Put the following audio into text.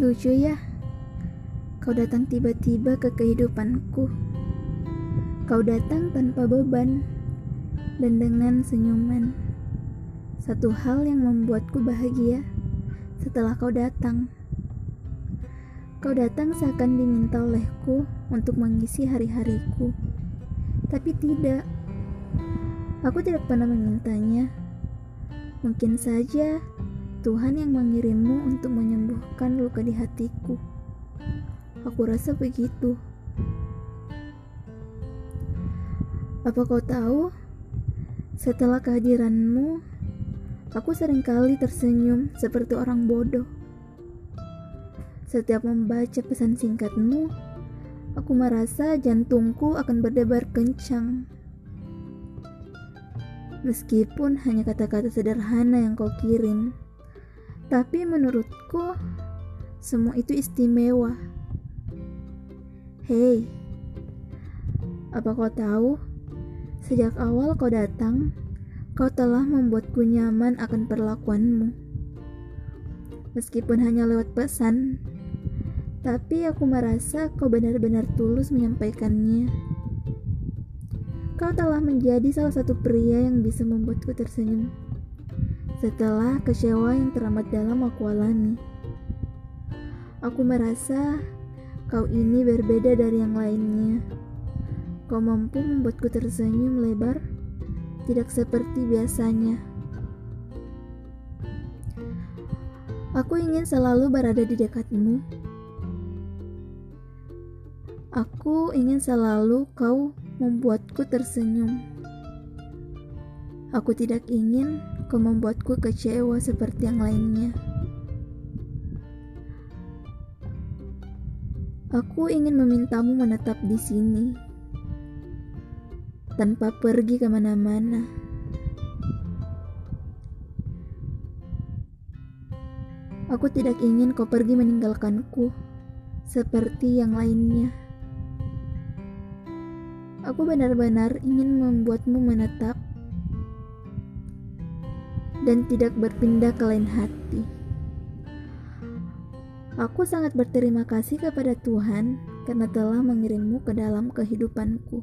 Lucu ya, kau datang tiba-tiba ke kehidupanku. Kau datang tanpa beban dan dengan senyuman. Satu hal yang membuatku bahagia setelah kau datang. Kau datang seakan diminta olehku untuk mengisi hari-hariku. Tapi tidak. Aku tidak pernah memintanya. Mungkin saja Tuhan yang mengirimmu menyembuhkan luka di hatiku. Aku rasa begitu. Apa kau tahu? Setelah kehadiranmu, aku sering kali tersenyum seperti orang bodoh. Setiap membaca pesan singkatmu, aku merasa jantungku akan berdebar kencang. Meskipun hanya kata-kata sederhana yang kau kirim, tapi menurutku, semua itu istimewa. Hei, apa kau tahu? Sejak awal kau datang, kau telah membuatku nyaman akan perlakuanmu. Meskipun hanya lewat pesan, tapi aku merasa kau benar-benar tulus menyampaikannya. Kau telah menjadi salah satu pria yang bisa membuatku tersenyum setelah kecewa yang teramat dalam aku alami. Aku merasa kau ini berbeda dari yang lainnya. Kau mampu membuatku tersenyum lebar, tidak seperti biasanya. Aku ingin selalu berada di dekatmu. Aku ingin selalu kau membuatku tersenyum. Aku tidak ingin kau membuatku kecewa seperti yang lainnya. Aku ingin memintamu menetap di sini, tanpa pergi ke mana-mana. Aku tidak ingin kau pergi meninggalkanku, seperti yang lainnya. Aku benar-benar ingin membuatmu menetap dan tidak berpindah ke lain hati. Aku sangat berterima kasih kepada Tuhan karena telah mengirimmu ke dalam kehidupanku.